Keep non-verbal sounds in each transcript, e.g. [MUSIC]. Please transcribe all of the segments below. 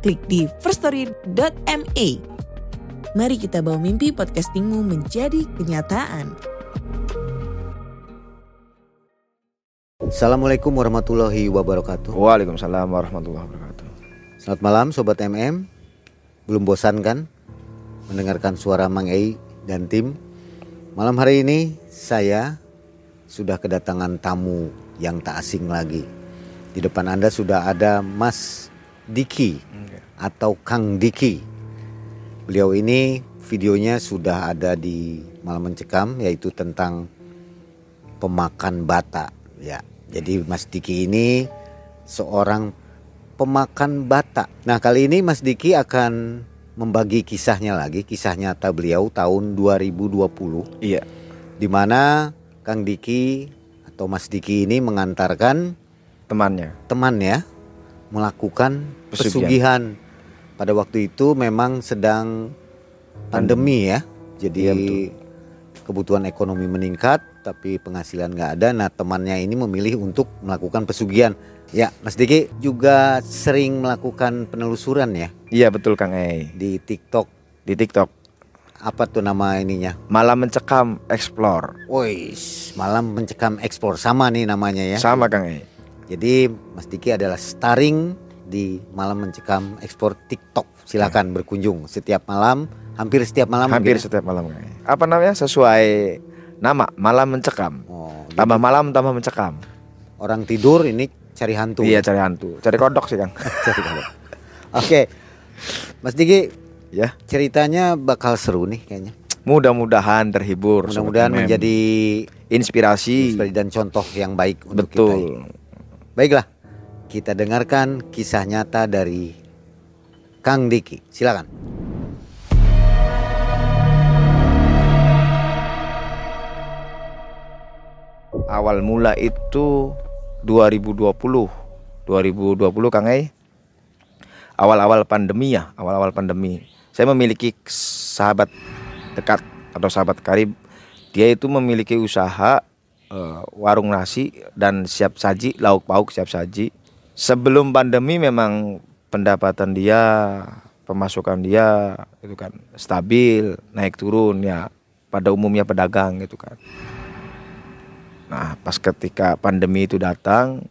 klik di firststory.me. Mari kita bawa mimpi podcastingmu menjadi kenyataan. Assalamualaikum warahmatullahi wabarakatuh. Waalaikumsalam warahmatullahi wabarakatuh. Selamat malam Sobat MM. Belum bosan kan mendengarkan suara Mang Ei dan tim? Malam hari ini saya sudah kedatangan tamu yang tak asing lagi. Di depan Anda sudah ada Mas Diki atau Kang Diki. Beliau ini videonya sudah ada di Malam Mencekam yaitu tentang pemakan bata ya. Jadi Mas Diki ini seorang pemakan bata. Nah, kali ini Mas Diki akan membagi kisahnya lagi, kisah nyata beliau tahun 2020 Iya. di mana Kang Diki atau Mas Diki ini mengantarkan Temannya. temannya melakukan Pesugihan. pesugihan. Pada waktu itu memang sedang pandemi ya. Jadi betul. kebutuhan ekonomi meningkat tapi penghasilan nggak ada. Nah temannya ini memilih untuk melakukan pesugihan. Ya Mas Diki juga sering melakukan penelusuran ya Iya betul Kang E. di TikTok. Di TikTok. Apa tuh nama ininya? Malam mencekam explore. Woi, malam mencekam ekspor sama nih namanya ya. Sama Kang E. Jadi Mas Diki adalah starring di malam mencekam ekspor TikTok. Silakan berkunjung setiap malam, hampir setiap malam. Hampir mungkin ya? setiap malam. Apa namanya? Sesuai nama Malam mencekam. Oh, jadi Tambah malam tambah mencekam. orang tidur ini cari hantu. Iya cari hantu. Cari kodok sih Kang. [LAUGHS] Cari. Oke, Mas Diki ya. ceritanya bakal seru nih kayaknya. Mudah-mudahan terhibur. Mudah-mudahan menjadi inspirasi. inspirasi dan contoh yang baik untuk kita. Betul. Baiklah, kita dengarkan kisah nyata dari Kang Diki. Silakan. Awal mula itu 2020. 2020 Kang E. Awal-awal pandemi ya, awal-awal pandemi. Saya memiliki sahabat dekat atau sahabat karib. Dia itu memiliki usaha eh, warung nasi dan siap saji, lauk pauk siap saji. Sebelum pandemi memang pendapatan dia, pemasukan dia itu kan stabil, naik turun ya pada umumnya pedagang gitu kan. Nah, pas ketika pandemi itu datang,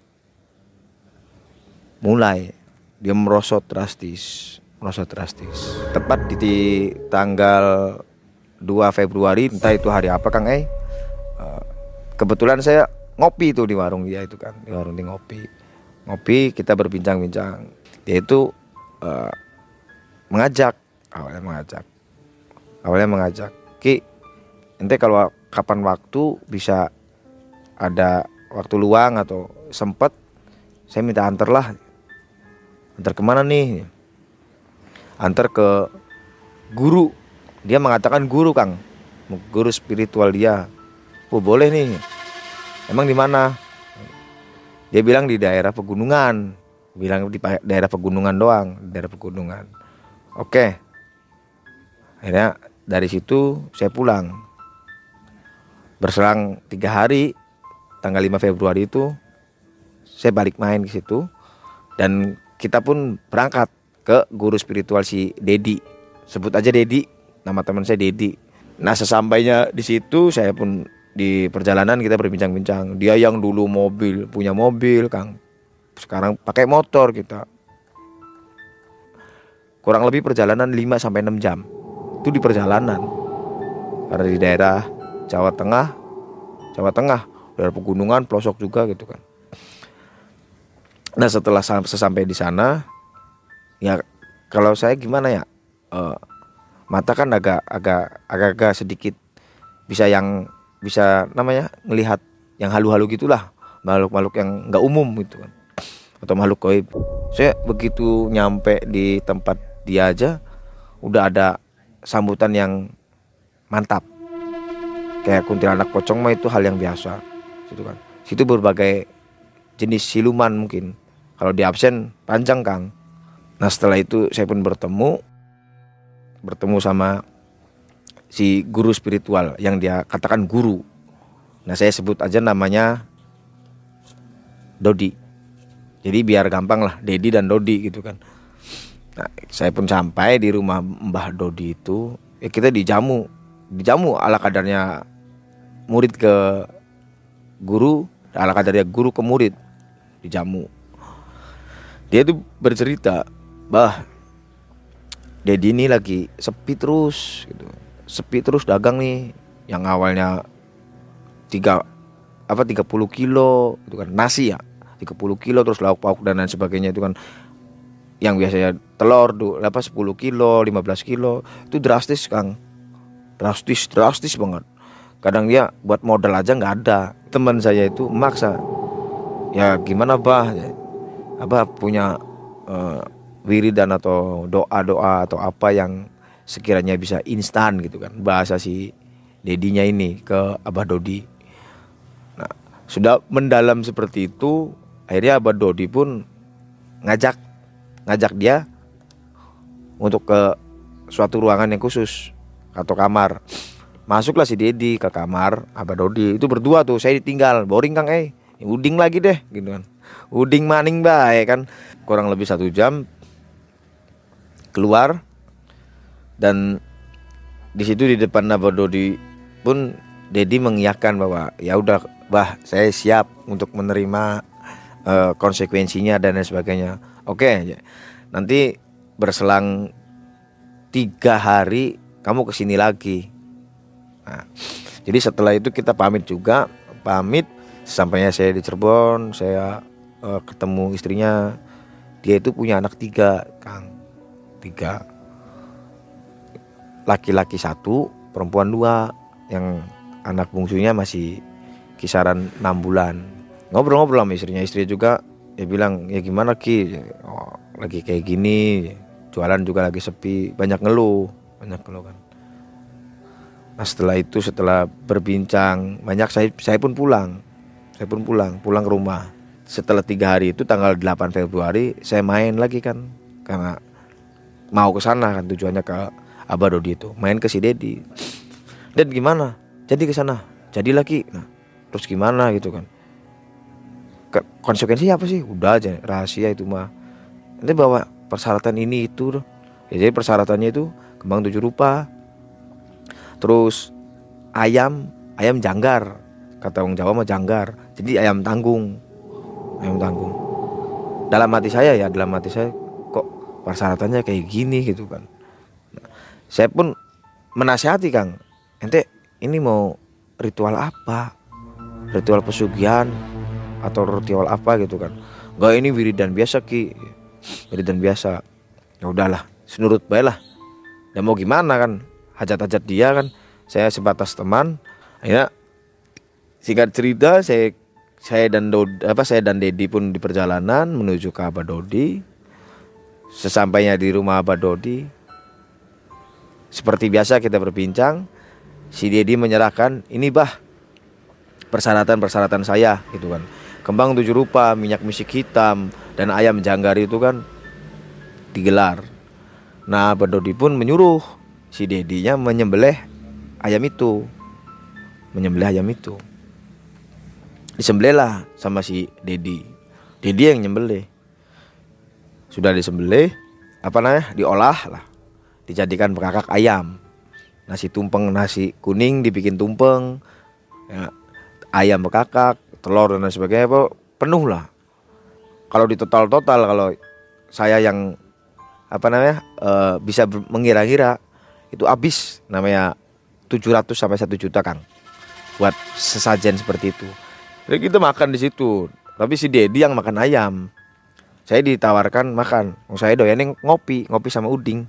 mulai dia merosot drastis, merosot drastis. Tepat di, tanggal 2 Februari, entah itu hari apa Kang eh, kebetulan saya ngopi tuh di warung dia itu kan, di warung dia ngopi. Ngopi, kita berbincang-bincang. Dia itu eh, mengajak, awalnya mengajak. Awalnya mengajak, Ki, ente kalau kapan waktu bisa ada waktu luang atau sempet saya minta antar lah antar ke mana nih antar ke guru dia mengatakan guru kang guru spiritual dia oh boleh nih. Emang di mana? Dia bilang di daerah pegunungan. Bilang di daerah pegunungan doang daerah pegunungan. Oke. Akhirnya dari situ saya pulang. Berselang tiga hari tanggal 5 Februari itu saya balik main ke situ. Dan kita pun berangkat ke guru spiritual si Dedi. Sebut aja Dedi. Nama teman saya Dedi. Nah sesampainya di situ saya pun di perjalanan kita berbincang-bincang. Dia yang dulu mobil punya mobil Kang. Sekarang pakai motor kita. Kurang lebih perjalanan 5 sampai 6 jam. Itu di perjalanan. Karena di daerah Jawa Tengah Jawa Tengah daerah pegunungan pelosok juga gitu kan. Nah setelah sam- sesampai di sana ya kalau saya gimana ya? Eh, mata kan agak agak agak agak sedikit. Bisa yang bisa namanya melihat yang halu-halu gitulah. Makhluk-makhluk yang nggak umum gitu kan. Atau makhluk gaib. Saya begitu nyampe di tempat dia aja udah ada sambutan yang mantap. Kayak kuntilanak pocong mah itu hal yang biasa gitu kan. Situ berbagai jenis siluman mungkin. Kalau di absen panjang kang. Nah setelah itu saya pun bertemu bertemu sama si guru spiritual yang dia katakan guru. Nah saya sebut aja namanya Dodi. Jadi biar gampang lah Dedi dan Dodi gitu kan. Nah saya pun sampai di rumah Mbah Dodi itu ya kita dijamu. Dijamu ala kadarnya murid ke guru ala kadarnya guru ke murid. Dijamu. Dia tuh bercerita bah Dedi ini lagi sepi terus gitu sepi terus dagang nih yang awalnya tiga apa 30 kilo itu kan nasi ya 30 kilo terus lauk pauk dan lain sebagainya itu kan yang biasanya telur tuh apa 10 kilo 15 kilo itu drastis Kang. Drastis drastis banget. Kadang dia buat modal aja nggak ada. Teman saya itu maksa ya gimana bah? Apa punya uh, wiridan atau doa doa atau apa yang sekiranya bisa instan gitu kan bahasa si dedinya ini ke Abah Dodi. Nah, sudah mendalam seperti itu, akhirnya Abah Dodi pun ngajak ngajak dia untuk ke suatu ruangan yang khusus atau kamar. Masuklah si Dedi ke kamar Abah Dodi. Itu berdua tuh, saya ditinggal. Boring Kang, eh. Uding lagi deh gitu kan. Uding maning baik kan. Kurang lebih satu jam keluar dan di situ di depan Abah Dodi pun Dedi mengiyakan bahwa ya udah bah saya siap untuk menerima uh, konsekuensinya dan lain sebagainya. Oke okay, nanti berselang tiga hari kamu ke sini lagi. Nah, jadi setelah itu kita pamit juga. Pamit sampainya saya di Cirebon saya uh, ketemu istrinya. Dia itu punya anak tiga Kang. Tiga laki-laki satu, perempuan dua, yang anak bungsunya masih kisaran enam bulan. Ngobrol-ngobrol sama istrinya, istri juga ya bilang ya gimana ki, oh, lagi kayak gini, jualan juga lagi sepi, banyak ngeluh, banyak ngeluh kan. Nah setelah itu setelah berbincang banyak saya saya pun pulang, saya pun pulang, pulang ke rumah. Setelah tiga hari itu tanggal 8 Februari saya main lagi kan karena mau ke sana kan tujuannya ke Abah Dodi itu main ke si Dedi. Dan gimana? Jadi ke sana. Jadi lagi. Nah terus gimana gitu kan? Konsekuensinya apa sih? Udah aja rahasia itu mah. Nanti bawa persyaratan ini itu. Ya, jadi persyaratannya itu kembang tujuh rupa. Terus ayam ayam janggar. Kata orang Jawa mah janggar. Jadi ayam tanggung. Ayam tanggung. Dalam hati saya ya dalam hati saya kok persyaratannya kayak gini gitu kan saya pun menasihati Kang. Ente ini mau ritual apa? Ritual pesugihan atau ritual apa gitu kan Gak ini wiridan biasa ki. Wiridan biasa. Ya udahlah senurut baik lah. Dan mau gimana kan? Hajat-hajat dia kan? Saya sebatas teman. Ya singkat cerita saya saya dan Dodi, apa saya dan Dedi pun di perjalanan menuju ke Abah Dodi. Sesampainya di rumah Abah Dodi seperti biasa kita berbincang, si Dedi menyerahkan, ini bah persyaratan-persyaratan saya gitu kan. Kembang tujuh rupa, minyak misik hitam, dan ayam janggar itu kan digelar. Nah, Badodi pun menyuruh si Dedinya menyembelih ayam itu. Menyembelih ayam itu. Disembelih sama si Dedi. Dedi yang nyembelih. Sudah disembelih, apa namanya? Diolah lah dijadikan bekakak ayam nasi tumpeng nasi kuning dibikin tumpeng ya, ayam bekakak telur dan lain sebagainya penuh lah kalau di total total kalau saya yang apa namanya e, bisa mengira-ngira itu habis namanya 700 sampai 1 juta Kang buat sesajen seperti itu. Jadi kita makan di situ. Tapi si Dedi yang makan ayam. Saya ditawarkan makan. Saya doyan ngopi, ngopi sama uding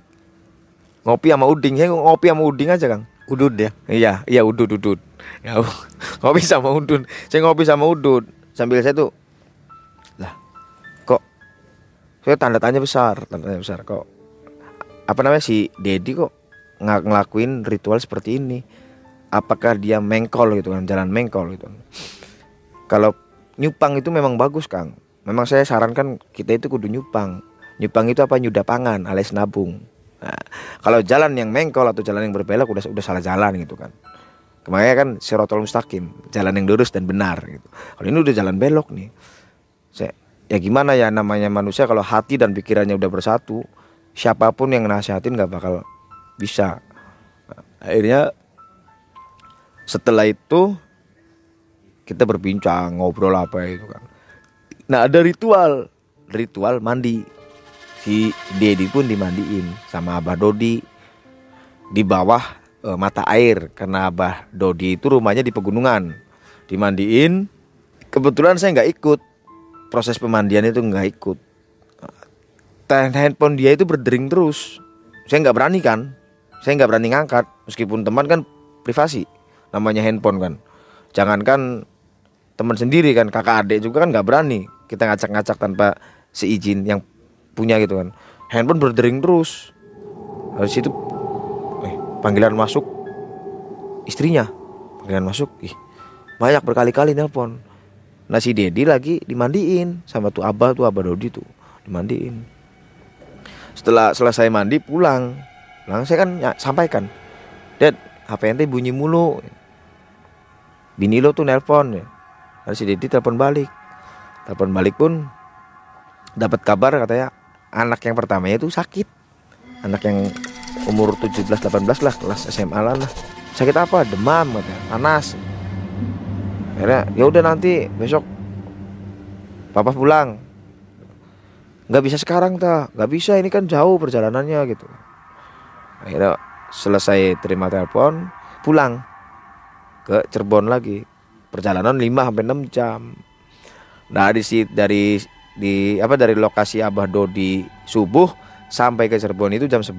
ngopi sama uding. Saya ngopi sama uding aja kang. Udud ya? Iya iya udud udud. Ya, [LAUGHS] ngopi sama udud. Saya ngopi sama udud. Sambil saya tuh lah kok saya tanda tanya besar tanda tanya besar kok apa namanya si Dedi kok nggak ngelakuin ritual seperti ini? Apakah dia mengkol gitu kan jalan mengkol gitu? Kalau nyupang itu memang bagus kang. Memang saya sarankan kita itu kudu nyupang. Nyupang itu apa? Nyuda pangan alias nabung nah, kalau jalan yang mengkol atau jalan yang berbelok udah udah salah jalan gitu kan. Kemarin kan sirotol mustaqim jalan yang lurus dan benar gitu. Kalau ini udah jalan belok nih saya ya gimana ya namanya manusia kalau hati dan pikirannya udah bersatu siapa pun yang nasihatin nggak bakal bisa. Nah, akhirnya setelah itu kita berbincang ngobrol apa itu kan. Nah ada ritual ritual mandi si Dedi pun dimandiin sama Abah Dodi. Di bawah e, mata air karena Abah Dodi itu rumahnya di pegunungan. Dimandiin kebetulan saya nggak ikut. Proses pemandian itu nggak ikut. Handphone dia itu berdering terus. Saya nggak berani kan? Saya nggak berani ngangkat meskipun teman kan privasi namanya handphone kan. Jangankan teman sendiri kan kakak adik juga kan nggak berani. Kita ngacak-ngacak tanpa seizin yang punya gitu kan handphone berdering terus dari situ eh, panggilan masuk istrinya panggilan masuk ih banyak berkali-kali nelpon nasi Dedi lagi dimandiin sama tuh abah tuh abah Dodi tuh dimandiin setelah selesai mandi pulang Langsung saya kan ya, sampaikan, Dad, HP ente bunyi mulu. Bini lo tuh nelpon ya. Si Dedi telepon balik. Telepon balik pun dapat kabar katanya anak yang pertamanya itu sakit. Anak yang umur 17 18 lah kelas SMA lah. Sakit apa? Demam katanya, panas. Akhirnya ya udah nanti besok papa pulang. Nggak bisa sekarang ta, nggak bisa ini kan jauh perjalanannya gitu akhirnya selesai terima telepon pulang ke Cirebon lagi perjalanan 5 sampai 6 jam nah di dari di apa dari lokasi Abah Dodi subuh sampai ke Cirebon itu jam 11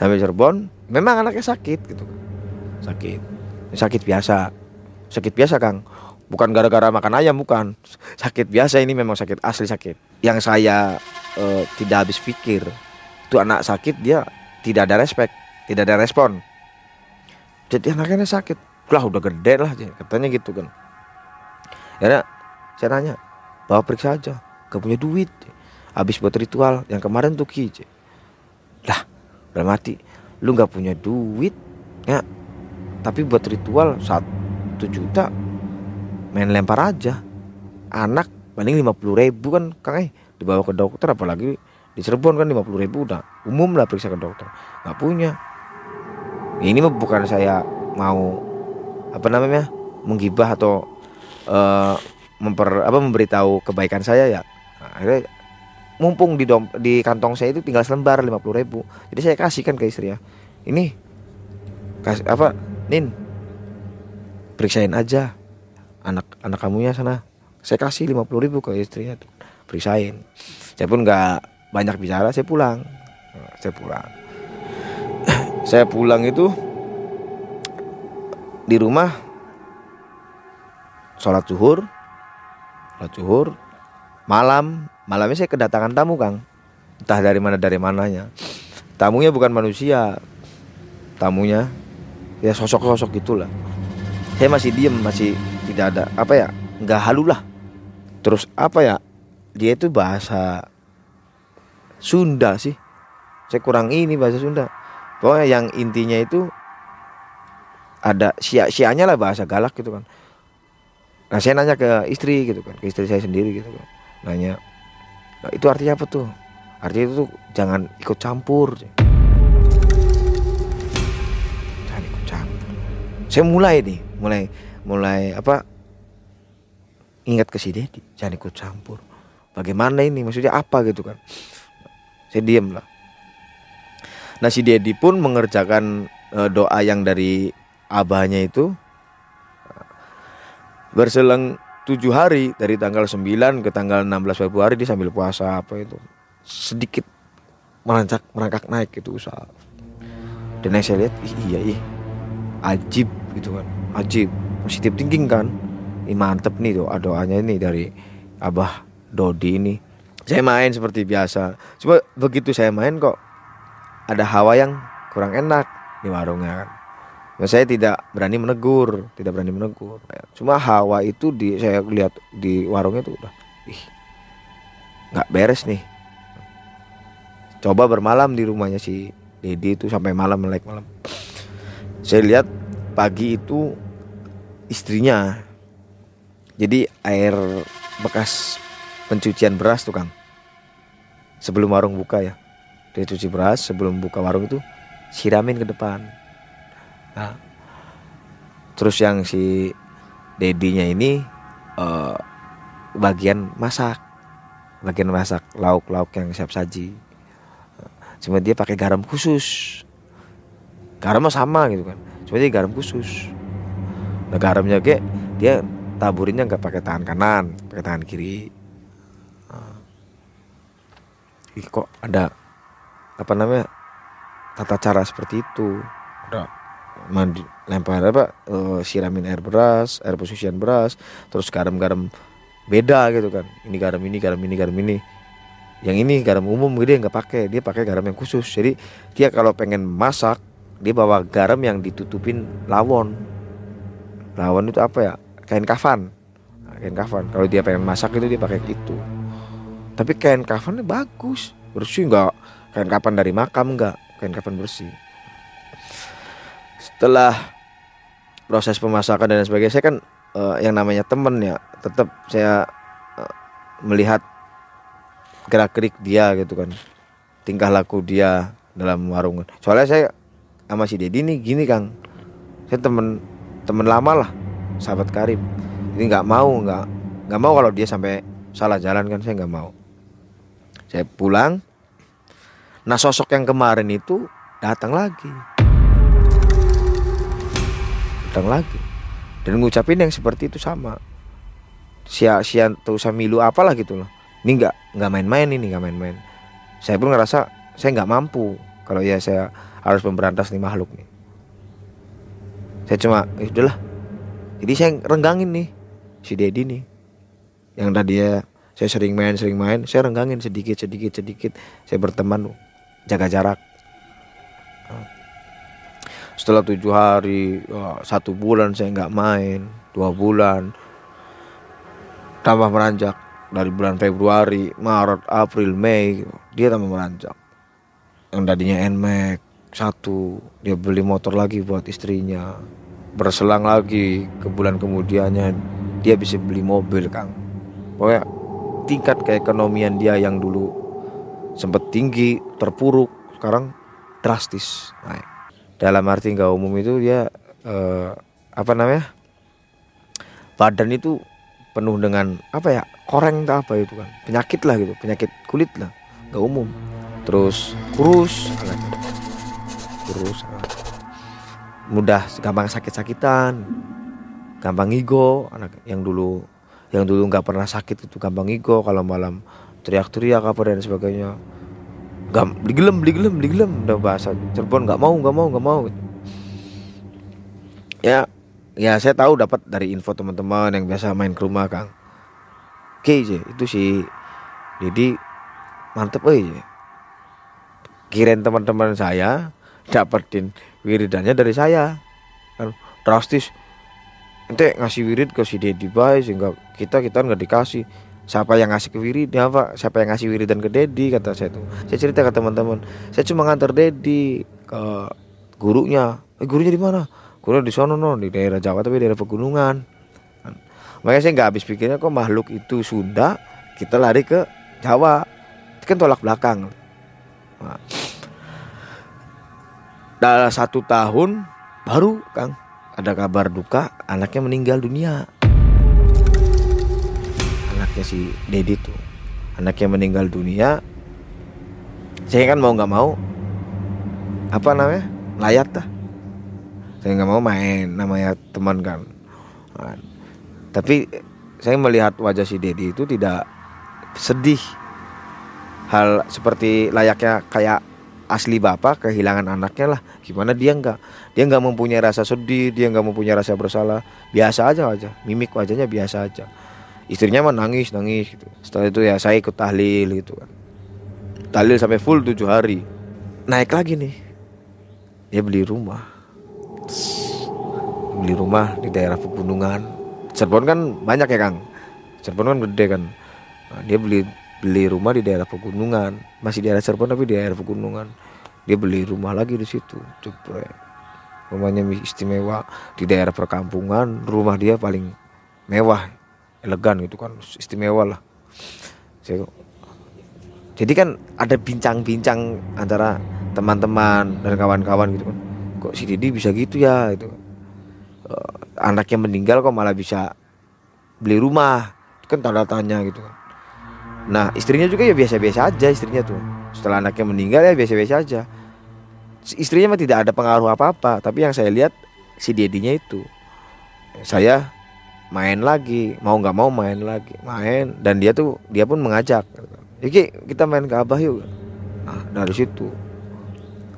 sampai Cirebon memang anaknya sakit gitu. Sakit. Sakit biasa. Sakit biasa Kang. Bukan gara-gara makan ayam bukan. Sakit biasa ini memang sakit asli sakit. Yang saya uh, tidak habis pikir itu anak sakit dia tidak ada respect tidak ada respon. Jadi anaknya sakit. Lah udah gede lah katanya gitu kan ya saya nanya bawa periksa aja gak punya duit. Habis buat ritual yang kemarin tuh ki lah udah mati lu gak punya duit ya. Tapi buat ritual satu juta main lempar aja. Anak paling lima puluh ribu kan kang eh. Dibawa ke dokter apalagi di Cirebon kan 50 ribu udah. Umum lah periksa ke dokter. Nggak punya. Ini mah bukan saya mau apa namanya menggibah atau uh, memper apa memberitahu kebaikan saya ya. Nah, akhirnya mumpung di dom, di kantong saya itu tinggal selembar 50 ribu. Jadi saya kasihkan ke istri ya. Ini kasih apa nin periksain aja anak anak kamunya sana. Saya kasih 50 ribu ke istrinya tuh periksain. Saya pun nggak banyak bicara saya pulang. Saya pulang. [CLEARS THROAT] Saya pulang itu di rumah sholat zuhur sholat zuhur malam. Malamnya saya kedatangan tamu kang. Entah dari mana dari mananya. Tamunya bukan manusia. Tamunya ya sosok-sosok gitulah. Saya masih diem masih tidak ada apa ya nggak halu lah. Terus apa ya dia itu bahasa Sunda sih. Saya kurang ini bahasa Sunda. Pokoknya yang intinya itu ada sia sianya lah bahasa galak gitu kan nah saya nanya ke istri gitu kan ke istri saya sendiri gitu kan. Nanya nah, itu artinya apa tuh? Artinya itu tuh jangan ikut campur. Jangan ikut campur. Saya mulai nih mulai mulai apa ingat ke si Dedi jangan ikut campur. Bagaimana ini? Maksudnya apa gitu kan? Saya diem lah. Nah si Dedi pun mengerjakan e, doa yang dari abahnya itu berselang tujuh hari dari tanggal 9 ke tanggal 16 Februari dia sambil puasa apa itu sedikit merancak merangkak naik itu usaha. Dan yang saya lihat iya iya ajib gitu kan ajib positif thinking kan. Ini mantep nih doa doanya ini dari abah Dodi ini. Saya main seperti biasa. Cuma begitu saya main kok ada hawa yang kurang enak di warungnya kan Nah, saya tidak berani menegur tidak berani menegur. Cuma hawa itu di saya lihat di warungnya tuh udah ih nggak beres nih. Coba bermalam di rumahnya si Dedi itu sampai malam melek malam. Saya lihat pagi itu istrinya. Jadi air bekas pencucian beras tuh Kang. Sebelum warung buka ya. Dia cuci beras sebelum buka warung itu siramin ke depan nah, terus yang si dedinya ini uh, bagian masak. Bagian masak lauk-lauk yang siap saji. Cuma dia pakai garam khusus. Garam sama gitu kan. Cuma dia garam khusus. Nah garamnya kayak dia taburinnya nggak pakai tangan kanan pakai tangan kiri. Ih, kok ada apa namanya tata cara seperti itu? Ada mandi lempar apa uh, siramin air beras air pensucian beras terus garam-garam beda gitu kan. Ini garam ini garam ini garam ini. Yang ini garam umum dia nggak pakai. Dia pakai garam yang khusus. Jadi dia kalau pengen masak dia bawa garam yang ditutupin lawon lawon itu apa ya? Kain kafan. Nah, kain kafan. Kalau dia pengen masak itu dia pakai itu. Tapi kain kafannya bagus. Bersih nggak? Kain kapan dari makam nggak? Kain kapan bersih setelah proses pemasakan dan sebagainya saya kan uh, yang namanya temen ya tetap saya uh, melihat gerak gerik dia gitu kan tingkah laku dia dalam warung soalnya saya sama si Dedi nih gini Kang. Saya temen temen lama lah sahabat Karim ini nggak mau nggak nggak mau kalau dia sampai salah jalan kan saya nggak mau. Saya pulang nah sosok yang kemarin itu datang lagi datang lagi. Dan ngucapin yang seperti itu sama. Sia sia tuh samilu apalah gitu loh. Ini nggak nggak main-main ini nggak main-main. Saya pun ngerasa saya nggak mampu kalau ya saya harus memberantas nih makhluk nih. Saya cuma eh, udahlah. Jadi saya renggangin nih si Dedi nih. Yang tadi ya saya sering main sering main saya renggangin sedikit sedikit sedikit. Saya berteman jaga jarak setelah tujuh hari satu bulan saya nggak main dua bulan. Tambah meranjak dari bulan Februari Maret April Mei dia tambah meranjak. Yang tadinya Nmax satu dia beli motor lagi buat istrinya. Berselang lagi ke bulan kemudiannya dia bisa beli mobil kang. Pokoknya tingkat keekonomian dia yang dulu sempat tinggi terpuruk sekarang drastis naik dalam arti nggak umum itu dia eh, apa namanya badan itu penuh dengan apa ya koreng tak apa itu kan. Penyakit lah gitu penyakit kulit lah nggak umum. Terus kurus kurus mudah gampang sakit-sakitan gampang ngigo anak yang dulu yang dulu nggak pernah sakit itu gampang ngigo kalau malam teriak-teriak apa dan sebagainya gam beli gelem beli gelem beli gelem. Udah bahasa Cirebon nggak mau nggak mau nggak mau. Ya ya saya tahu dapat dari info teman-teman yang biasa main ke rumah kang. Oke je itu si jadi mantep aja kirim teman-teman saya dapetin wiridannya dari saya. Kan drastis. Ente ngasih wirid ke si Dedi baik sehingga kita kita nggak dikasih siapa yang ngasih ke wirid ya pak siapa yang ngasih wiridan ke Dedi kata saya tuh. Saya cerita ke teman-teman. Saya cuma ngantar Dedi ke gurunya. Eh, gurunya di mana? Gurunya di sono no. Di daerah Jawa tapi daerah pegunungan. Kan. makanya saya nggak habis pikirnya kok makhluk itu Sunda kita lari ke Jawa. Itu kan tolak belakang. Nah, dalam satu tahun baru Kang ada kabar duka anaknya meninggal dunia anaknya si Dedi tuh. Anaknya meninggal dunia. Saya kan mau nggak mau apa namanya layat dah. Saya nggak mau main namanya teman kan. Nah, tapi saya melihat wajah si Dedi itu tidak sedih. Hal seperti layaknya kayak asli bapak kehilangan anaknya lah. Gimana dia nggak dia nggak mempunyai rasa sedih dia nggak mempunyai rasa bersalah. Biasa aja aja mimik wajahnya biasa aja istrinya mah nangis gitu. Setelah itu ya saya ikut tahlil gitu kan. Tahlil sampai full tujuh hari. Naik lagi nih. Dia beli rumah. Beli rumah di daerah pegunungan. Cirebon kan banyak ya Kang? Cirebon kan gede kan. Nah, dia beli beli rumah di daerah pegunungan. Masih di daerah Cirebon tapi di daerah pegunungan. Dia beli rumah lagi di situ coba rumahnya istimewa di daerah perkampungan. Rumah dia paling mewah elegan gitu kan istimewa lah. Jadi kan ada bincang-bincang antara teman-teman dan kawan-kawan gitu kan. Kok si Didi bisa gitu ya itu uh, anaknya meninggal kok malah bisa beli rumah itu kan tanda tanya gitu kan. Nah istrinya juga ya biasa-biasa aja istrinya tuh. Setelah anaknya meninggal ya biasa-biasa aja. Istrinya mah tidak ada pengaruh apa-apa tapi yang saya lihat si dedinya itu saya main lagi mau nggak mau main lagi main. Dan dia tuh dia pun mengajak. Iki kita main ke Abah yuk. Nah dari situ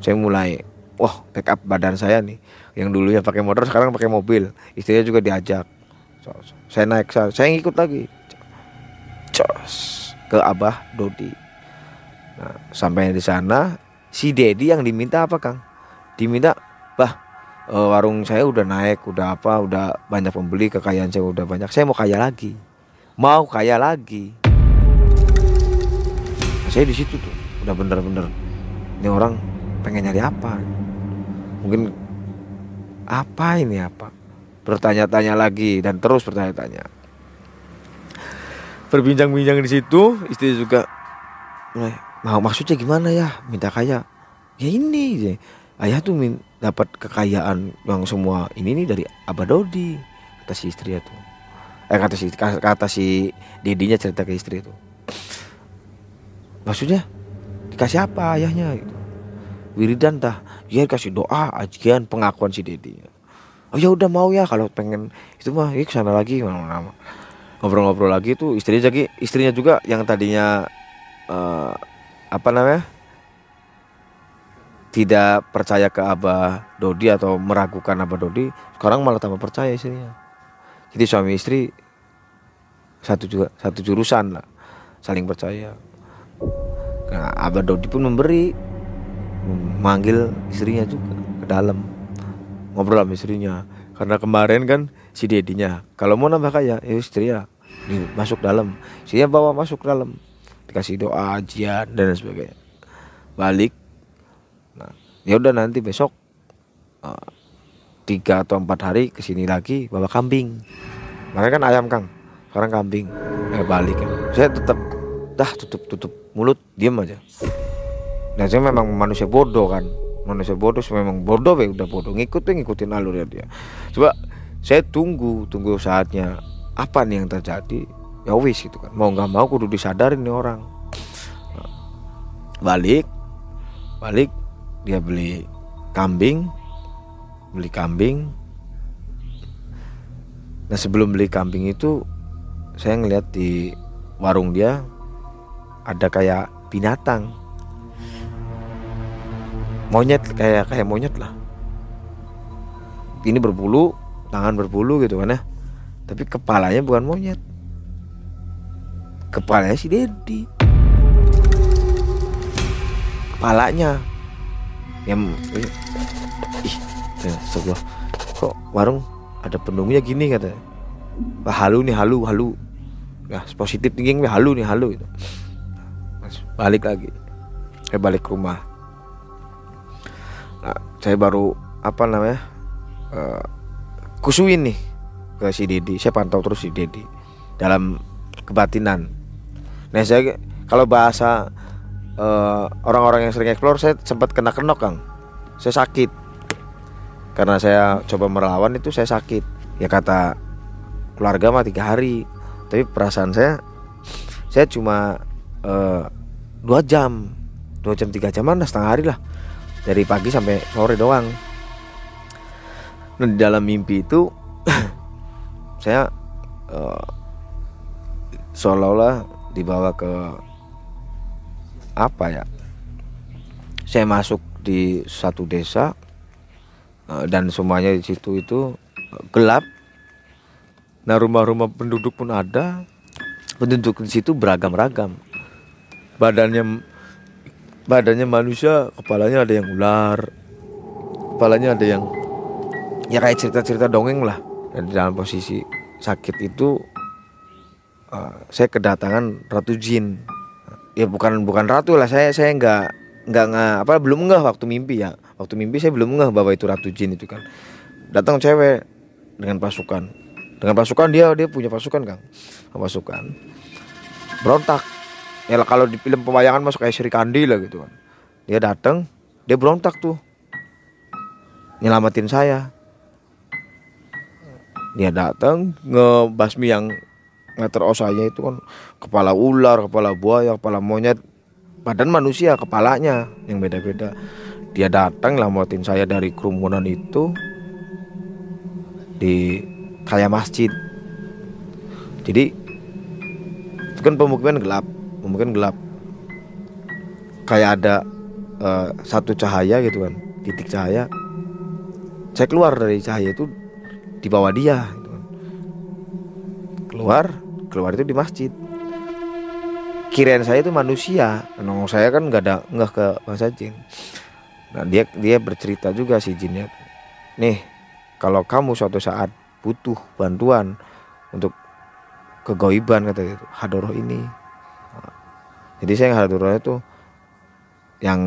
saya mulai wah backup badan saya nih. Yang dulunya pakai motor sekarang pakai mobil. Istrinya juga diajak. Saya naik saya ngikut lagi. Cos ke Abah Dodi. Nah, sampai di sana si Dedi yang diminta apa Kang? Diminta e, warung saya udah naik udah apa udah banyak pembeli kekayaan saya udah banyak. Saya mau kaya lagi. Mau kaya lagi. Nah, saya di situ tuh udah bener-bener. Ini orang pengen nyari apa? Mungkin apa ini apa? Bertanya-tanya lagi dan terus bertanya-tanya. Berbincang-bincang di situ istri juga mau maksudnya gimana ya? Minta kaya. Ya ini ayah tuh min dapat kekayaan yang semua ini nih dari abah Dodi kata si istri itu. Eh kata si kata si dedinya cerita ke istri itu. Maksudnya dikasih apa ayahnya gitu. wiridan tah ya kasih doa ajian pengakuan si dedinya oh ya udah mau ya kalau pengen itu mah ya ke sana lagi. Mana ngobrol-ngobrol lagi tuh istrinya jadi istrinya juga yang tadinya uh, apa namanya tidak percaya ke Abah Dodi atau meragukan Abah Dodi sekarang malah tambah percaya istrinya jadi suami istri satu juga satu jurusan lah saling percaya. Nah Abah Dodi pun memberi memanggil istrinya juga ke dalam ngobrol sama istrinya. Karena kemarin kan si dedinya kalau mau nambah kaya ya istri ya masuk dalam. Istrinya bawa masuk dalam dikasih doa ajian dan sebagainya. Balik nah ya udah nanti besok uh, tiga atau empat hari ke sini lagi bawa kambing. Mereka kan ayam kang. Sekarang kambing. Eh balik kan saya tetap dah tutup tutup mulut diem aja. Dan saya memang manusia bodoh kan. Manusia bodoh memang bodoh ya udah bodoh. Ngikutin ngikutin alur ya dia. Coba saya tunggu tunggu saatnya. Apa nih yang terjadi? Ya wis gitu kan. Mau nggak mau kudu disadarin nih orang. Balik. Balik dia beli kambing beli kambing. Nah sebelum beli kambing itu saya ngeliat di warung dia ada kayak binatang. Monyet kayak kayak monyet lah. Ini berbulu tangan berbulu gitu kan ya. Tapi kepalanya bukan monyet. Kepalanya si Dedi kepalanya yang ih sebuah kok warung ada penunggunya gini kata. Wah, halu nih halu halu. Nah positif tinggi halu nih halu itu balik lagi. Saya balik ke rumah. Nah, saya baru apa namanya uh, kusuin nih ke si Dedi saya pantau terus si Dedi dalam kebatinan. Nah saya kalau bahasa eh, orang-orang yang sering explore saya sempat kena kenok kang. Saya sakit karena saya coba melawan itu saya sakit. Ya kata keluarga mah tiga hari. Tapi perasaan saya saya cuma uh, dua jam, dua jam tiga jam mana setengah hari lah dari pagi sampai sore doang. Nah di dalam mimpi itu [COUGHS] saya uh, seolah-olah dibawa ke apa ya? Saya masuk di satu desa eh, dan semuanya di situ itu gelap. Nah rumah-rumah penduduk pun ada. Penduduk di situ beragam-ragam. Badannya badannya manusia kepalanya ada yang ular kepalanya ada yang ya kayak cerita-cerita dongeng lah. Dan di dalam posisi sakit itu uh, saya kedatangan ratu jin ya bukan bukan ratu lah. Saya saya nggak nggak nggak apa belum ngeh waktu mimpi ya. Waktu mimpi saya belum ngeh bahwa itu ratu jin itu kan. Datang cewek dengan pasukan. Dengan pasukan dia dia punya pasukan kang. Pasukan. Berontak. Ya kalau di film pewayangan masuk kayak Sri Kandi lah gitu kan. Dia datang dia berontak tuh. Nyelamatin saya. Dia datang ngebasmi yang meter saya itu kan kepala ular kepala buaya kepala monyet. Badan manusia kepalanya yang beda-beda. Dia datang nyelamatin saya dari kerumunan itu di kayak masjid. Jadi itu kan pemukiman gelap pemukiman gelap. Kayak ada uh, satu cahaya gitu kan titik cahaya. Saya keluar dari cahaya itu di bawah dia gitu kan. keluar keluar itu di masjid kirain saya itu manusia. Nongol saya kan nggak ada nggak ke bangsa jin. Nah dia dia bercerita juga si jinnya. Nih kalau kamu suatu saat butuh bantuan untuk kegoiban kata gitu hadoroh ini. Jadi saya hadoroh itu yang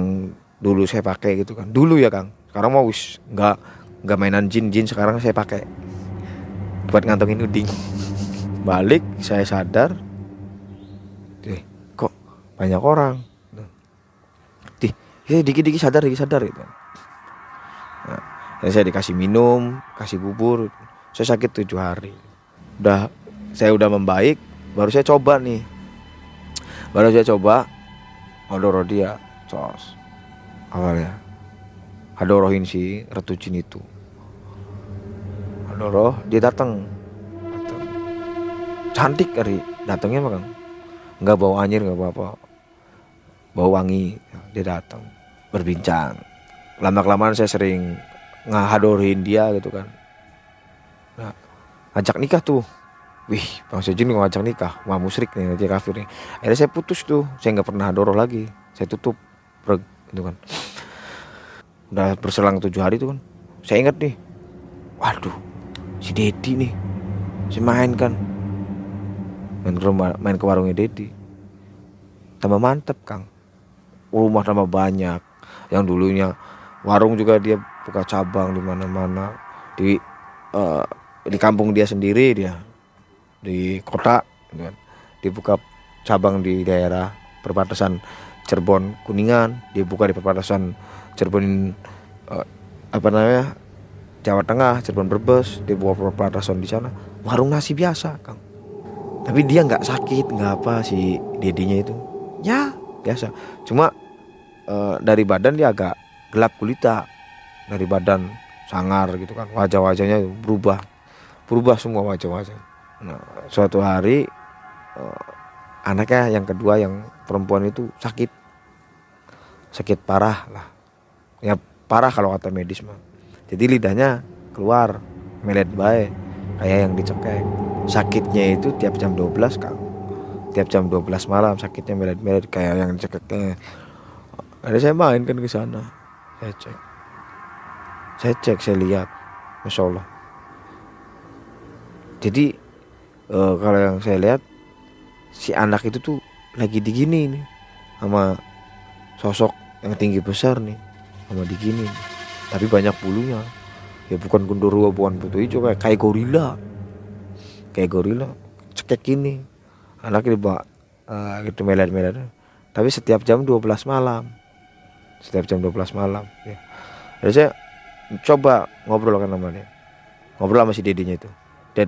dulu saya pakai gitu kan. Dulu ya kang. Sekarang mau wis nggak nggak mainan jin jin sekarang saya pakai. Buat ngantongin uding. [LAUGHS] Balik saya sadar. Eh, banyak orang. Di ya dikit dikit sadar dikit sadar gitu. Nah, saya dikasih minum kasih bubur. Saya sakit tujuh hari. Udah saya udah membaik baru saya coba nih. Baru saya coba odoro dia cos. Awalnya. Adorohin si ratu jin itu. Adoro dia datang cantik kali datangnya kang? Nggak bawa anjir nggak apa apa bawa wangi. Dia datang berbincang. Lama kelamaan saya sering ngahadorin dia gitu kan. Nah, ajak nikah tuh. Wih bang Sejin ngajak nikah? Wah musrik nih dia kafir nih. Akhirnya saya putus tuh. Saya nggak pernah hadoroh lagi. Saya tutup gitu kan. Udah berselang tujuh hari tuh kan. Saya ingat nih waduh si Dedi nih si main kan. Main ke main ke warungnya Dedi tambah mantep kang rumah tambah banyak. Yang dulunya warung juga dia buka cabang di mana-mana. Di uh, di kampung dia sendiri dia. Di kota kan. Dibuka cabang di daerah perbatasan Cirebon Kuningan. Dia buka di perbatasan Cirebon uh, apa namanya Jawa Tengah Cirebon Brebes. Dia buka perbatasan di sana. Warung nasi biasa kang. Tapi dia nggak sakit nggak apa si dedinya itu. Ya biasa. Cuma uh, dari badan dia agak gelap kulita dari badan sangar gitu kan. Wajah-wajahnya berubah. Berubah semua wajah-wajah. Nah suatu hari uh, anaknya yang kedua yang perempuan itu sakit. Sakit parah lah. Ya parah kalau kata medis mah. Jadi lidahnya keluar melet baik kayak yang dicekek sakitnya itu tiap jam 12 kang. Tiap jam 12 malam sakitnya melet-melet kayak yang dicekeknya ada saya main kan ke sana. Saya cek. Saya cek saya lihat. Masya Allah. Jadi uh, kalau yang saya lihat si anak itu tuh lagi digini nih sama sosok yang tinggi besar nih. Sama digini. Tapi banyak bulunya. Ya bukan gundurwo bukan putih hijau. Kayak kayak gorila. Kayak gorila. Cekek ini anaknya dibawa uh, gitu melet-melet tapi setiap jam 12 malam setiap jam 12 malam ya. Jadi saya coba ngobrol kan sama dia. Ngobrol sama si dedinya itu. Ded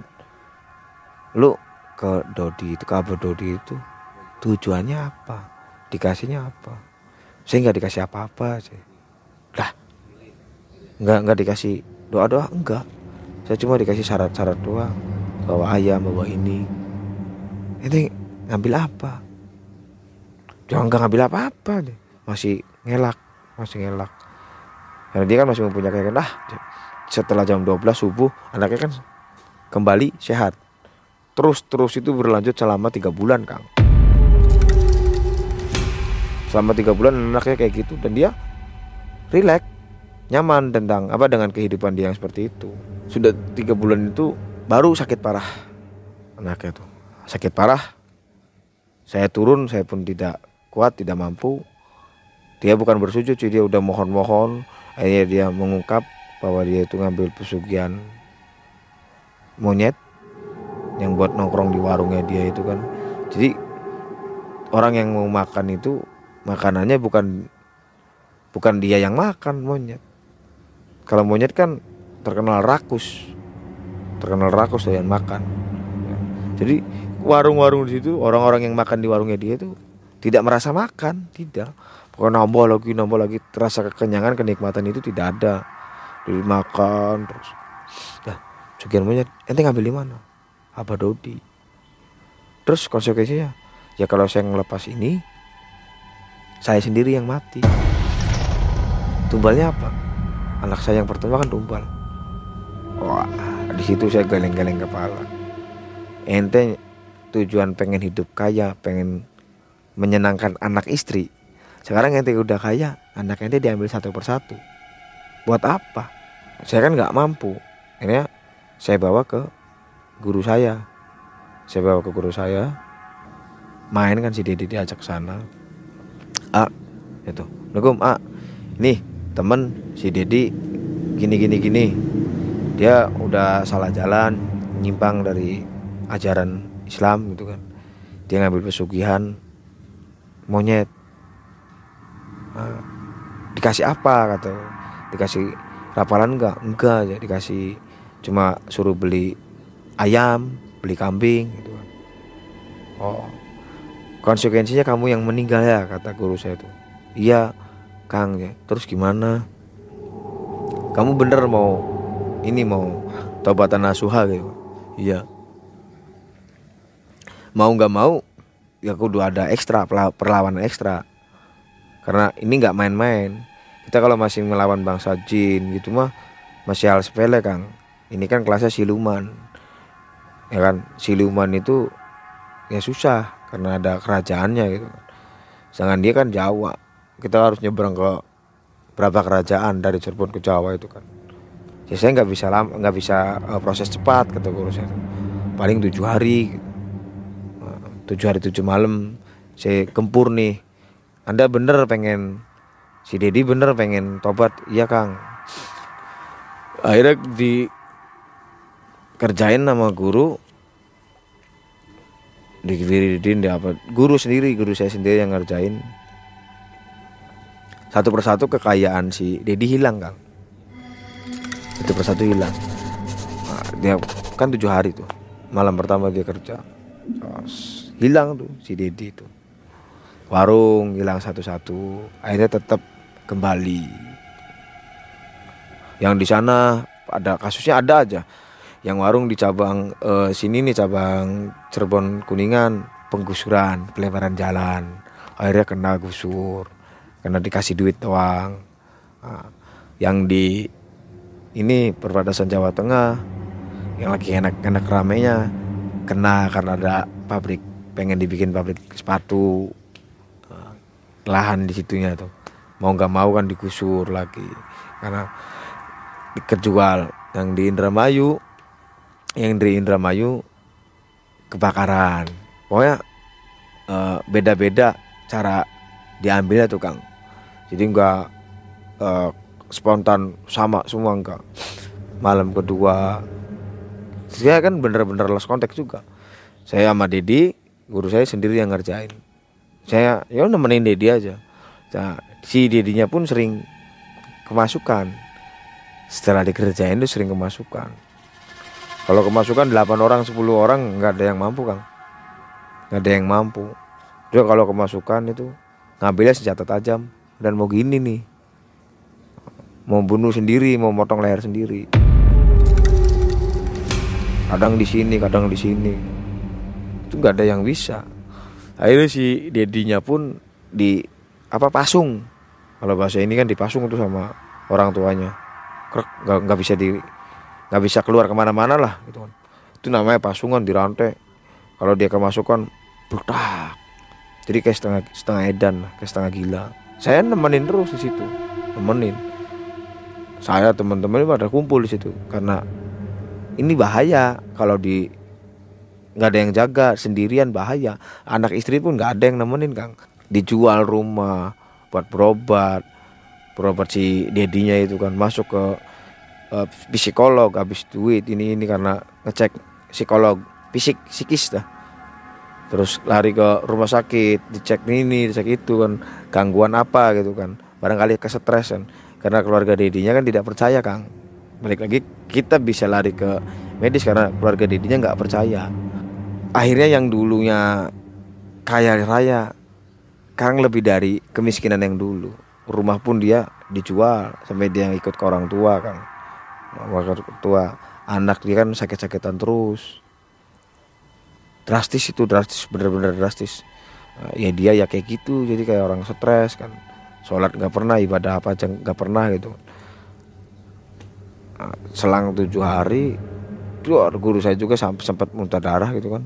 lu ke Dodi itu ke Dodi itu tujuannya apa? Dikasihnya apa? Saya nggak dikasih apa-apa sih. Lah nggak nggak dikasih doa doa enggak saya cuma dikasih syarat-syarat doang. Bawa ayam bawa ini. Ini ngambil apa? Jangan nggak ngambil apa-apa deh masih ngelak masih ngelak. Karena dia kan masih mempunyai keyakinan ah setelah jam 12 subuh anaknya kan kembali sehat. Terus terus itu berlanjut selama tiga bulan kang. Selama tiga bulan anaknya kayak gitu dan dia rileks nyaman tentang apa dengan kehidupan dia yang seperti itu. Sudah tiga bulan itu baru sakit parah. Anaknya tuh sakit parah. Saya turun saya pun tidak kuat tidak mampu dia bukan bersujud sih dia udah mohon-mohon. Akhirnya dia mengungkap bahwa dia itu ngambil pesugihan monyet yang buat nongkrong di warungnya dia itu kan. Jadi orang yang mau makan itu makanannya bukan bukan dia yang makan monyet. Kalau monyet kan terkenal rakus. Terkenal rakus doyan makan. Jadi warung-warung di situ orang-orang yang makan di warungnya dia itu tidak merasa makan tidak pokoknya nambah lagi nambah lagi. Terasa kekenyangan kenikmatan itu tidak ada. Dimakan terus. Dah sekian monyet. Ente ngambil di mana? Apa Dodi? Terus konsekuensinya ya kalau saya ngelepas ini saya sendiri yang mati. Tumbalnya apa? Anak saya yang pertama kan tumbal. Wah di situ saya geleng-geleng kepala. Ente tujuan pengen hidup kaya pengen menyenangkan anak istri sekarang ente udah kaya anak ente diambil satu persatu. Buat apa? Saya kan nggak mampu. Akhirnya saya bawa ke guru saya. Saya bawa ke guru saya main kan si Dedi diajak sana. A itu Assalamualaikum A nih temen si Dedi gini gini gini. Dia udah salah jalan nyimpang dari ajaran Islam gitu kan. Dia ngambil pesugihan monyet nah, dikasih apa kata dikasih rapalan enggak enggak ya dikasih cuma suruh beli ayam beli kambing gitu kan. Oh konsekuensinya kamu yang meninggal ya kata guru saya itu. Iya Kang ya. Terus gimana? Kamu bener mau ini mau tobatan nasuha gitu? Iya. Mau nggak mau ya kudu ada ekstra perlawanan ekstra karena ini nggak main-main. Kita kalau masih melawan bangsa jin gitu mah masih hal sepele kang. Ini kan kelasnya siluman. Ya kan? Siluman itu ya susah karena ada kerajaannya gitu sedangkan dia kan Jawa. Kita harus nyebrang ke berapa kerajaan dari Cirebon ke Jawa itu kan. Ya saya nggak bisa lama nggak bisa uh, proses cepat kata guru saya paling tujuh hari uh, tujuh hari tujuh malam saya kempur nih anda bener pengen si Dedi bener pengen tobat? Iya Kang. Akhirnya di kerjain nama guru. Dikirim di apa guru sendiri guru saya sendiri yang ngerjain. Satu persatu kekayaan si Dedi hilang kang. Satu persatu hilang. Nah, dia kan tujuh hari tuh. Malam pertama dia kerja. Hilang tuh si Dedi itu warung hilang satu-satu akhirnya tetap kembali. Yang di sana ada kasusnya ada aja. Yang warung di cabang eh, sini nih cabang Cirebon Kuningan penggusuran pelebaran jalan. Akhirnya kena gusur karena dikasih duit doang. Nah, yang di ini perbatasan Jawa Tengah yang lagi enak-enak ramenya kena karena ada pabrik pengen dibikin pabrik sepatu lahan di situnya tuh. Mau nggak mau kan digusur lagi. Karena kejual yang di Indramayu yang di Indramayu kebakaran. Pokoknya uh, beda-beda cara diambilnya tuh Kang. Jadi nggak uh, spontan sama semua enggak malam kedua saya kan bener-bener lost kontak juga. Saya sama Dedi guru saya sendiri yang ngerjain saya ya nemenin Dedi aja. Nah, si Dedinya pun sering kemasukan. Setelah dikerjain itu sering kemasukan. Kalau kemasukan 8 orang 10 orang nggak ada yang mampu kang. Nggak ada yang mampu. Dia kalau kemasukan itu ngambilnya senjata tajam. Dan mau gini nih. Mau bunuh sendiri mau motong leher sendiri. Kadang di sini kadang di sini. Itu nggak ada yang bisa akhirnya si dedinya pun di apa pasung. Kalau bahasa ini kan dipasung tuh sama orang tuanya. Nggak nggak bisa di nggak bisa keluar ke mana-mana lah gitu kan. Itu namanya pasungan di rantai kalau dia kemasukan berdak jadi kayak setengah setengah edan kayak setengah gila. Saya nemenin terus di situ. Nemenin. Saya teman-teman pada kumpul di situ. Karena ini bahaya kalau di nggak ada yang jaga sendirian bahaya. Anak istri pun nggak ada yang nemenin kang. Dijual rumah buat berobat. Berobat si dedinya itu kan masuk ke uh, psikolog habis duit ini ini karena ngecek psikolog fisik psikis dah. Terus lari ke rumah sakit dicek ini dicek itu kan. Gangguan apa gitu kan. Barangkali kesetresan karena keluarga dedinya kan tidak percaya kang. Balik lagi kita bisa lari ke medis karena keluarga dedinya nggak percaya akhirnya yang dulunya kaya raya sekarang lebih dari kemiskinan yang dulu. Rumah pun dia dijual sampai dia yang ikut ke orang tua kan orang tua. Anak dia kan sakit-sakitan terus. Drastis itu drastis bener-bener drastis. Eh, ya dia ya kayak gitu jadi kayak orang stres kan. Sholat nggak pernah ibadah apa aja nggak pernah gitu. Eh, selang tujuh hari itu guru saya juga sempat muntah darah gitu kan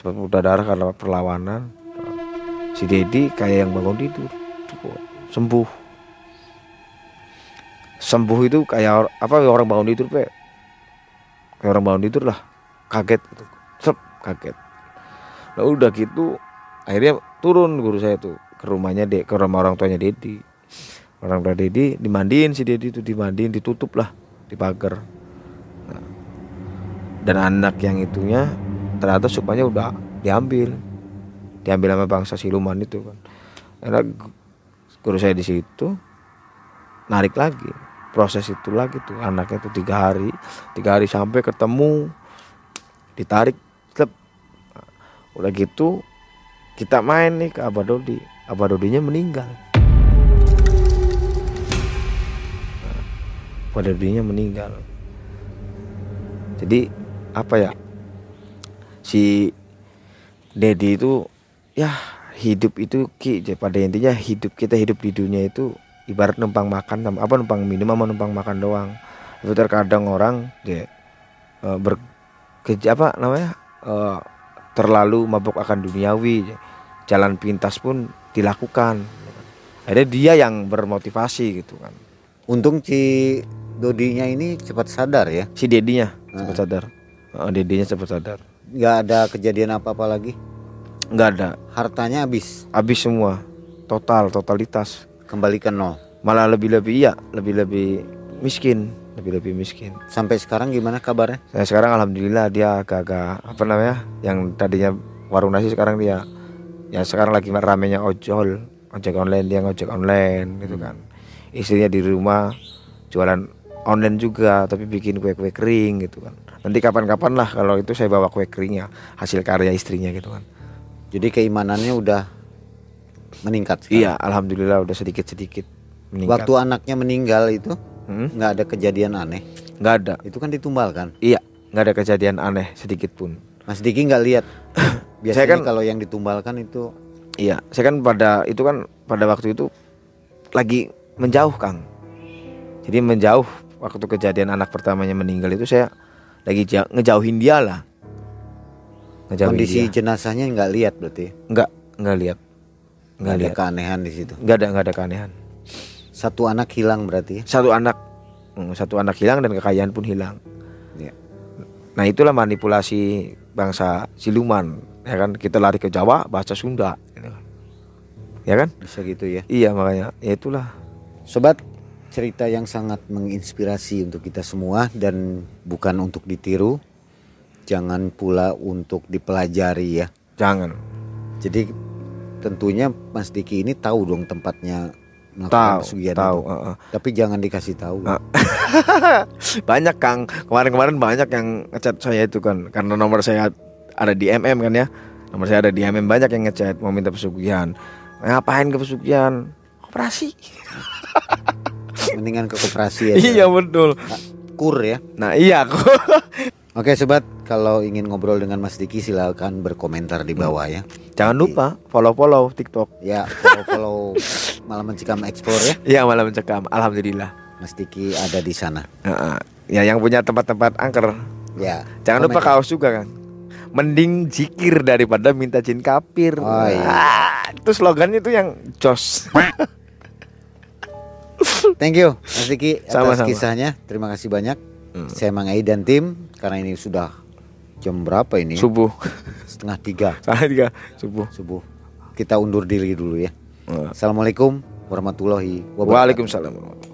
sempat muntah darah karena perlawanan. Si Dedi kayak yang bangun tidur. Sembuh. Sembuh itu kayak apa orang bangun tidur pe. Kayak orang bangun tidur lah. Kaget gitu. Sep, kaget. Nah udah gitu akhirnya turun guru saya tuh ke rumahnya dek ke rumah orang tuanya Dedi orang tua Dedi dimandiin si Dedi itu dimandiin ditutup lah di pagar Nah, dan anak yang itunya ternyata supaya udah diambil. Diambil sama bangsa siluman itu kan. Gu- guru saya di situ narik lagi. Proses itu lagi tuh anaknya tuh tiga hari. Tiga hari sampai ketemu ditarik Nah, udah gitu kita main nih ke Abah Dodi. Abah Dodinya meninggal. Nah, Abah Dodinya meninggal. Jadi apa ya si Dedi itu ya hidup itu ki jadi pada intinya hidup kita hidup di dunia itu ibarat numpang makan sama apa numpang minum sama numpang makan doang. Tapi terkadang orang dia eh, ber ke- apa namanya eh, terlalu mabuk akan duniawi jalan pintas pun dilakukan. Ada dia yang bermotivasi gitu kan. Untung si Dodinya ini cepat sadar ya. si dedinya cepat sadar. Eh, dedinya cepat sadar nggak ada kejadian apa-apa lagi. nggak ada. Hartanya habis, habis semua. Total totalitas. Kembali ke nol. malah lebih lebih iya lebih lebih miskin. Lebih lebih miskin. Sampai sekarang gimana kabarnya? saya sekarang alhamdulillah dia agak-agak apa namanya yang tadinya warung nasi sekarang dia ya sekarang lagi ramenya ojol. Ojek online dia ngojek online gitu kan. Istrinya di rumah jualan online juga tapi bikin kue-kue kering gitu kan nanti kapan-kapan lah kalau itu saya bawa kue keringnya hasil karya istrinya gitu kan Jadi keimanannya udah meningkat. sekarang. iya alhamdulillah udah sedikit-sedikit meningkat Waktu anaknya meninggal itu Hmm? nggak ada kejadian aneh. nggak ada Itu kan ditumbalkan. iya nggak ada kejadian aneh sedikit pun Mas Diki nggak lihat. [COUGHS] Biasanya Saya kan- kalau yang ditumbalkan itu Iya, saya kan pada itu kan pada waktu itu lagi menjauh, Kang. Jadi menjauh waktu kejadian anak pertamanya meninggal itu saya lagi ja- ngejauhin dia lah. Ngejauhin kondisi dia. jenazahnya nggak lihat berarti. Enggak, enggak lihat. Nggak ada lihat. keanehan di situ. Enggak ada, enggak ada keanehan. Satu anak hilang berarti. ya? Satu anak hmm, satu anak hilang dan kekayaan pun hilang. Iya. Nah, itulah manipulasi bangsa siluman, ya kan? Kita lari ke Jawa bahasa Sunda, gitu. Ya kan? Bisa gitu ya. Iya, makanya ya itulah. Sobat, cerita yang sangat menginspirasi untuk kita semua dan bukan untuk ditiru. Jangan pula untuk dipelajari ya. Jangan. Jadi tentunya Mas Diki ini tahu dong tempatnya Tahu, melakukan tahu, itu. heeh. Tapi jangan dikasih tahu. Ah. [LAUGHS] banyak Kang kemarin-kemarin banyak yang ngechat saya itu kan karena nomor saya ada di MM kan ya nomor saya ada di MM banyak yang ngechat mau minta pesugihan ngapain ke pesugihan operasi [LAUGHS] Mendingan ke koperasi [LAUGHS] aja. iya betul Kur ya. nah iya [LAUGHS] Oke sobat, kalau ingin ngobrol dengan Mas Diki silakan berkomentar di bawah ya. jangan lupa follow follow TikTok Ya, follow, follow [LAUGHS] malam mencikam explore ya. iya malah mencekam alhamdulillah Mas Diki ada di sana. Heeh. ya yang punya tempat-tempat angker Ya. jangan lupa komen. kaos juga kan mending zikir daripada minta jin kafir. Oh, iya. Ah, itu slogannya itu yang jos. Thank you Mas Diki atas Sama-sama. kisahnya. Terima kasih banyak. Hmm. Saya Mang Ei dan tim karena ini sudah jam berapa ini? subuh. [LAUGHS] Setengah tiga Salah tiga subuh. subuh. Kita undur diri dulu ya. Wah. Assalamualaikum warahmatullahi wabarakatuh. Waalaikumsalam.